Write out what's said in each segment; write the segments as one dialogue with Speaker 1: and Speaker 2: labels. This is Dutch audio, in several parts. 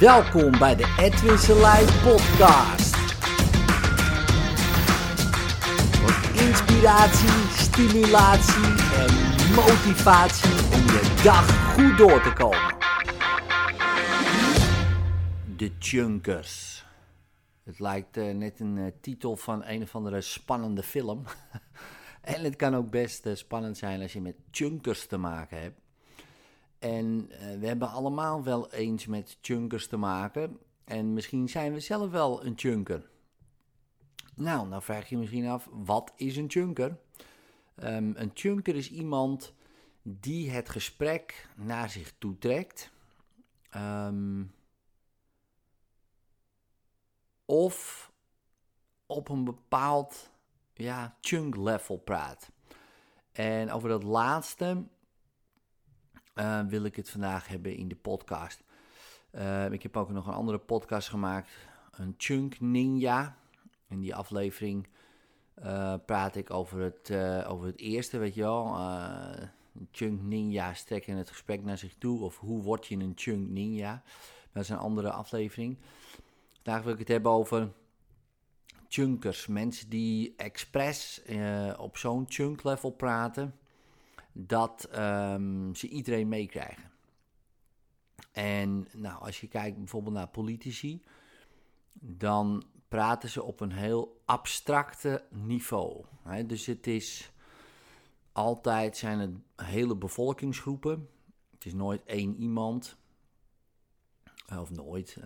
Speaker 1: Welkom bij de Edwin Selijn podcast. Voor inspiratie, stimulatie en motivatie om je dag goed door te komen. De Chunkers. Het lijkt eh, net een eh, titel van een of andere spannende film. en het kan ook best eh, spannend zijn als je met chunkers te maken hebt. En eh, we hebben allemaal wel eens met chunkers te maken. En misschien zijn we zelf wel een chunker. Nou, nou vraag je je misschien af, wat is een chunker? Ehm, een chunker is iemand die het gesprek naar zich toe trekt. Ehm, of op een bepaald ja, chunk level praat. En over dat laatste eh, wil ik het vandaag hebben in de podcast. Eh, ik heb ook nog een andere podcast gemaakt, een Chunk Ninja. In die aflevering uh, praat ik over het, over het eerste, weet je wel. chunk Ninja strekken het gesprek naar zich toe. Of hoe word je een Chunk Ninja? Dat is een andere aflevering. Vandaag wil ik het hebben over chunkers. Mensen die expres op zo'n chunk level praten dat um, ze iedereen meekrijgen. En nou, als je kijkt bijvoorbeeld naar politici, dan praten ze op een heel abstracte niveau. Dus het is altijd zijn het hele bevolkingsgroepen. Het is nooit één iemand. Of nooit,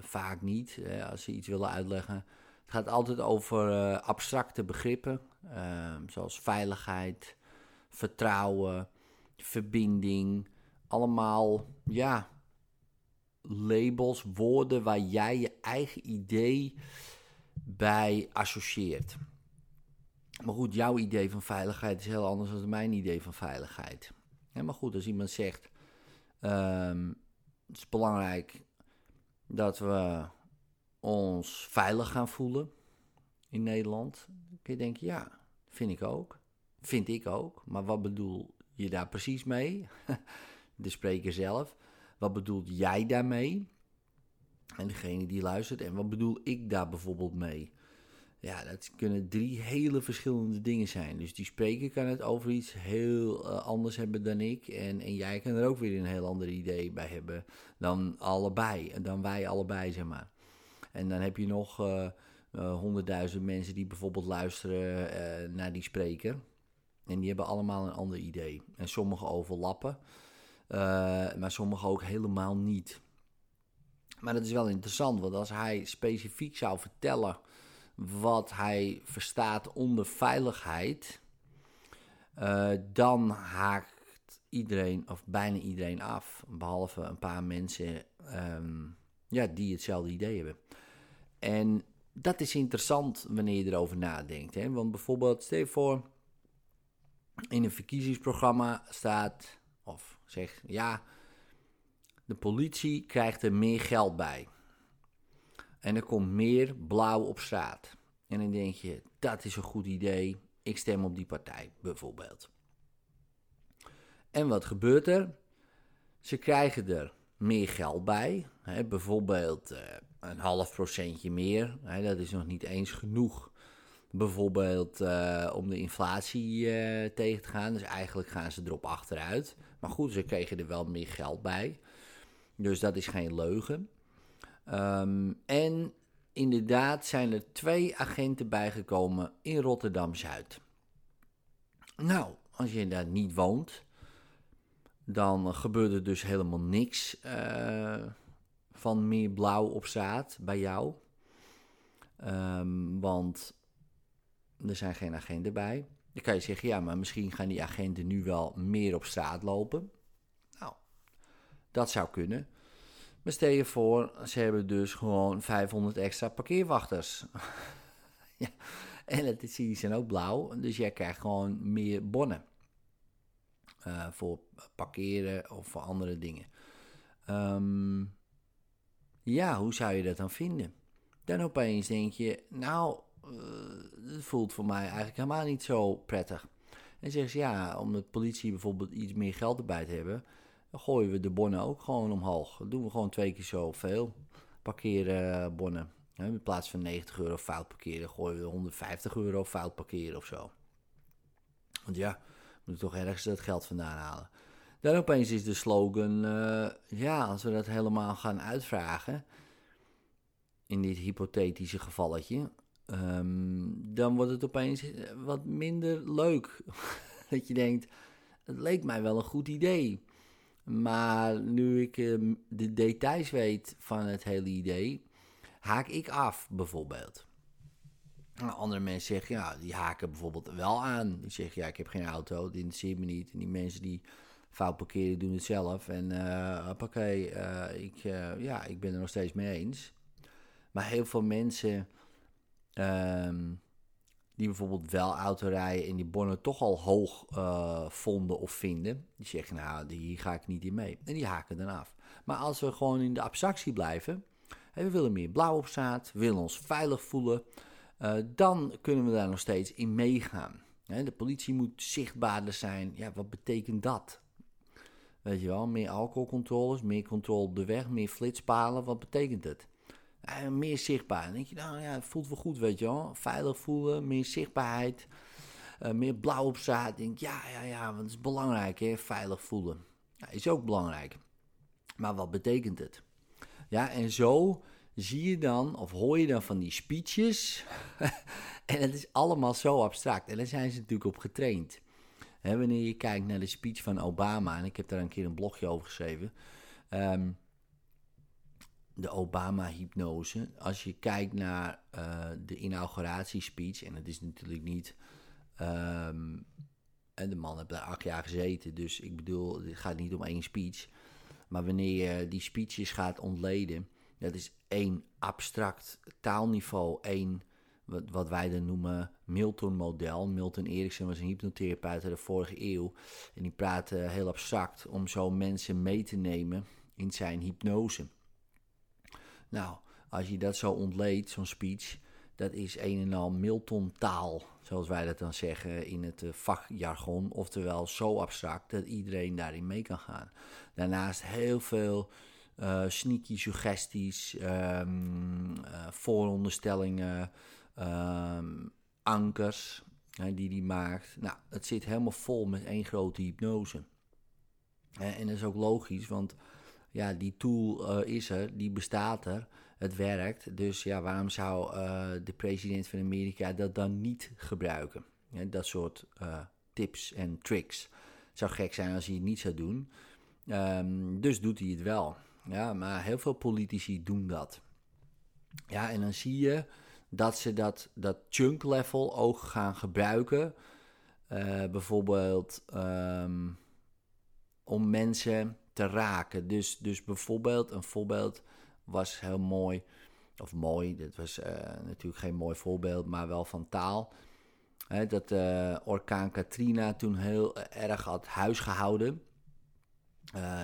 Speaker 1: vaak niet, als ze iets willen uitleggen. Het gaat altijd over uh, abstracte begrippen, uh, zoals veiligheid, vertrouwen, verbinding. Allemaal, ja, labels, woorden waar jij je eigen idee bij associeert. Maar goed, jouw idee van veiligheid is heel anders dan mijn idee van veiligheid. Ja, maar goed, als iemand zegt: um, Het is belangrijk dat we ons veilig gaan voelen in Nederland. Dan kun je denken: Ja, vind ik ook. Vind ik ook. Maar wat bedoel je daar precies mee? De spreker zelf. Wat bedoelt jij daarmee? En degene die luistert. En wat bedoel ik daar bijvoorbeeld mee? Ja, dat kunnen drie hele verschillende dingen zijn. Dus die spreker kan het over iets heel uh, anders hebben dan ik. En, en jij kan er ook weer een heel ander idee bij hebben dan allebei. Dan wij allebei, zeg maar. En dan heb je nog honderdduizend uh, uh, mensen die bijvoorbeeld luisteren naar die spreker. En die hebben allemaal een ander idee. En sommige overlappen, uh, maar sommige ook helemaal niet. Maar dat is wel interessant, want als hij specifiek zou vertellen wat hij verstaat onder veiligheid, uh, dan haakt iedereen, of bijna iedereen af, behalve een paar mensen um, ja, die hetzelfde idee hebben. En dat is interessant wanneer je erover nadenkt. Hè? Want bijvoorbeeld, stel je voor in een verkiezingsprogramma staat, of zeg ja, de politie krijgt er meer geld bij. En er komt meer blauw op straat. En dan denk je, dat is een goed idee, ik stem op die partij bijvoorbeeld. En wat gebeurt er? Ze krijgen er meer geld bij, hè, bijvoorbeeld uh, een half procentje meer. Hè, dat is nog niet eens genoeg Bijvoorbeeld uh, om de inflatie uh, tegen te gaan. Dus eigenlijk gaan ze erop achteruit. Maar goed, ze kregen er wel meer geld bij. Dus dat is geen leugen. Um, en inderdaad zijn er twee agenten bijgekomen in Rotterdam Zuid. Nou, als je daar niet woont, dan gebeurt er dus helemaal niks uh, van meer blauw op straat bij jou. Um, want er zijn geen agenten bij. Dan kan je zeggen, ja, maar misschien gaan die agenten nu wel meer op straat lopen. Nou, dat zou kunnen. Maar stel je voor, ze hebben dus gewoon 500 extra parkeerwachters. ja, en het, die zijn ook blauw, dus jij krijgt gewoon meer bonnen. Uh, voor parkeren of voor andere dingen. Um, ja, hoe zou je dat dan vinden? Dan opeens denk je, nou, uh, het voelt voor mij eigenlijk helemaal niet zo prettig. En zeggen ze ja, om de politie bijvoorbeeld iets meer geld erbij te hebben, dan gooien we de bonnen ook gewoon omhoog. Doen we gewoon twee keer zoveel parkeerbonnen. In plaats van 90 euro fout parkeren, gooien we 150 euro fout parkeren of zo. Want ja, we moeten toch ergens dat geld vandaan halen. Dan opeens is de slogan, uh, ja, als we dat helemaal gaan uitvragen, in dit hypothetische gevalletje, um, dan wordt het opeens wat minder leuk. dat je denkt, het leek mij wel een goed idee. Maar nu ik uh, de details weet van het hele idee, haak ik af bijvoorbeeld. Andere mensen zeggen, ja, die haken bijvoorbeeld wel aan. Die zeggen, ja, ik heb geen auto, die interesseert me niet. En die mensen die fout parkeren doen het zelf. En uh, hoppakee, uh, ik, uh, ja, ik ben er nog steeds mee eens. Maar heel veel mensen um, die bijvoorbeeld wel auto rijden en die bonnen toch al hoog vonden of vinden, die zeggen, nou, hier ga ik niet in mee. En die haken dan af. Maar als we gewoon in de abstractie blijven, en we willen meer blauw op straat, we willen ons veilig voelen, dan kunnen we daar nog steeds in meegaan. De politie moet zichtbaarder zijn. Ja, wat betekent dat? Weet je wel, meer alcoholcontroles, meer controle op de weg, meer flitspalen. Wat betekent het? Uh, meer zichtbaar. Dan denk je, nou ja, het voelt wel goed, weet je wel. Veilig voelen, meer zichtbaarheid, uh, meer blauw op straat. Denk ja, ja, ja, want het is belangrijk, hè, veilig voelen. Is ook belangrijk. Maar wat betekent het? Ja, en zo zie je dan, of hoor je dan van die speeches. en het is allemaal zo abstract. En daar zijn ze natuurlijk op getraind wanneer je kijkt naar de speech van Obama, en ik heb daar een keer een blogje over geschreven. Ehm, de Obama-hypnose. Als je kijkt naar uh, de inauguratiespeech, en het is natuurlijk niet. En de man heeft daar acht jaar gezeten, dus ik bedoel, het gaat niet om één speech. Maar wanneer je die speeches gaat ontleden, dat is één abstract taalniveau, één wat, wat wij dan noemen Milton-model. Milton Erickson was een hypnotherapeut uit de vorige eeuw. En die praatte heel abstract om zo mensen mee te nemen in zijn hypnose. Nou, als je dat zo ontleedt, zo'n speech, dat is een en al Milton-taal, zoals wij dat dan zeggen in het eh, vakjargon. Oftewel zo abstract dat iedereen daarin mee kan gaan. Daarnaast heel veel uh, sneaky suggesties, um, uh, vooronderstellingen, um, ankers die hij maakt. Nou, het zit helemaal vol met één grote hypnose. En dat is ook logisch, want ja, die tool uh, is er, die bestaat er, het werkt. Dus ja, waarom zou uh, de president van Amerika dat dan niet gebruiken? Dat soort uh, tips en tricks. Het zou gek zijn als hij het niet zou doen. Um, dus doet hij het wel. Ja, maar heel veel politici doen dat. Ja, en dan zie je dat ze dat, dat chunk level ook gaan gebruiken. Bijvoorbeeld um, om mensen te raken. Dus, dus bijvoorbeeld, een voorbeeld was heel mooi. Of mooi, dit was uh, natuurlijk geen mooi voorbeeld, maar wel van taal. Dat uh, orkaan Katrina toen heel erg had huisgehouden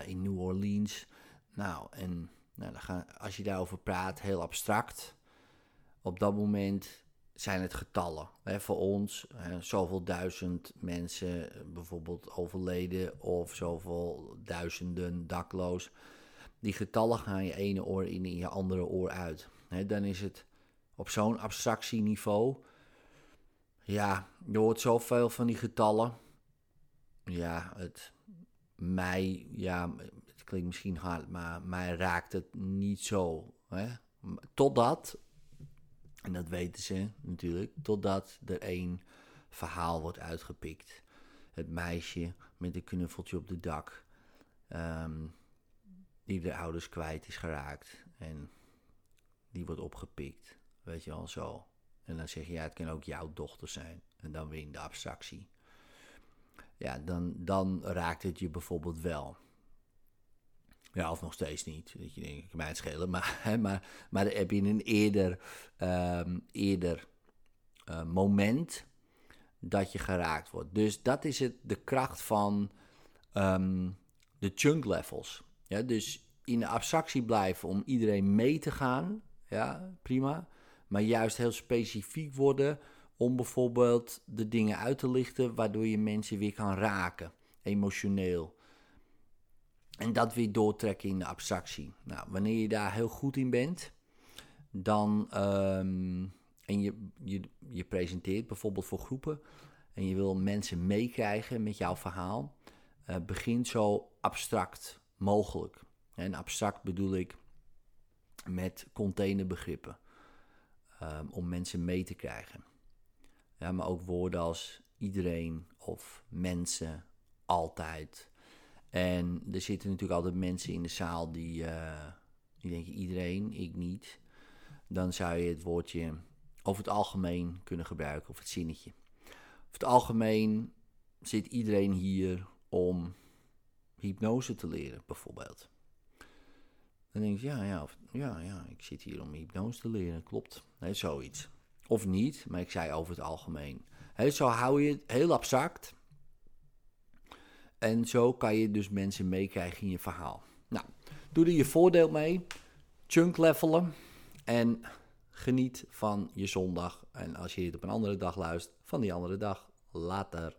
Speaker 1: in New Orleans. Nou, en nou, dan als je daarover praat, heel abstract op dat moment zijn het getallen. Hè, voor ons, hè, zoveel duizend mensen bijvoorbeeld overleden of zoveel duizenden dakloos. Die getallen gaan je ene oor in en je andere oor uit. Hè, dan is het op zo'n abstractieniveau. Ja, je hoort zoveel van die getallen. Ja, het mij, ja, het klinkt misschien hard, maar mij raakt het niet zo. Hè? Totdat en dat weten ze natuurlijk, totdat er één verhaal wordt uitgepikt. Het meisje met een knuffeltje op de dak, um, die de ouders kwijt is geraakt. En die wordt opgepikt, weet je al zo. En dan zeg je, ja, het kan ook jouw dochter zijn. En dan weer in de abstractie. Ja, dan, dan raakt het je bijvoorbeeld wel. Ja, of nog steeds niet. Dat je denkt, ik mij het schelen. Maar, maar, maar heb je een eerder, um, eerder uh, moment dat je geraakt wordt. Dus dat is het, de kracht van um, de chunk levels. Ja, dus in de abstractie blijven om iedereen mee te gaan. Ja, prima. Maar juist heel specifiek worden om bijvoorbeeld de dingen uit te lichten waardoor je mensen weer kan raken, emotioneel. En dat weer doortrekken in de abstractie. Nou, wanneer je daar heel goed in bent, dan. ehm, en je, je, je presenteert bijvoorbeeld voor groepen. en je wil mensen meekrijgen met jouw verhaal. eh, begin zo abstract mogelijk. En abstract bedoel ik met containerbegrippen. ehm, om mensen mee te krijgen. Ja, maar ook woorden als iedereen of mensen, altijd. En er zitten natuurlijk altijd mensen in de zaal die, eh, die denken iedereen, ik niet. Dan zou je het woordje over het algemeen kunnen gebruiken, of het zinnetje. Over het algemeen zit iedereen hier om hypnose te leren, bijvoorbeeld. Dan denk je, ja, ja, of- ja, ja, ik zit hier om hypnose te leren, klopt. Nee, zoiets. Of niet, maar ik zei over het algemeen. Hè, zo hou je het heel abstract. En zo kan je dus mensen meekrijgen in je verhaal. Nou, doe er je voordeel mee. Chunk levelen. En geniet van je zondag. En als je het op een andere dag luistert, van die andere dag. Later.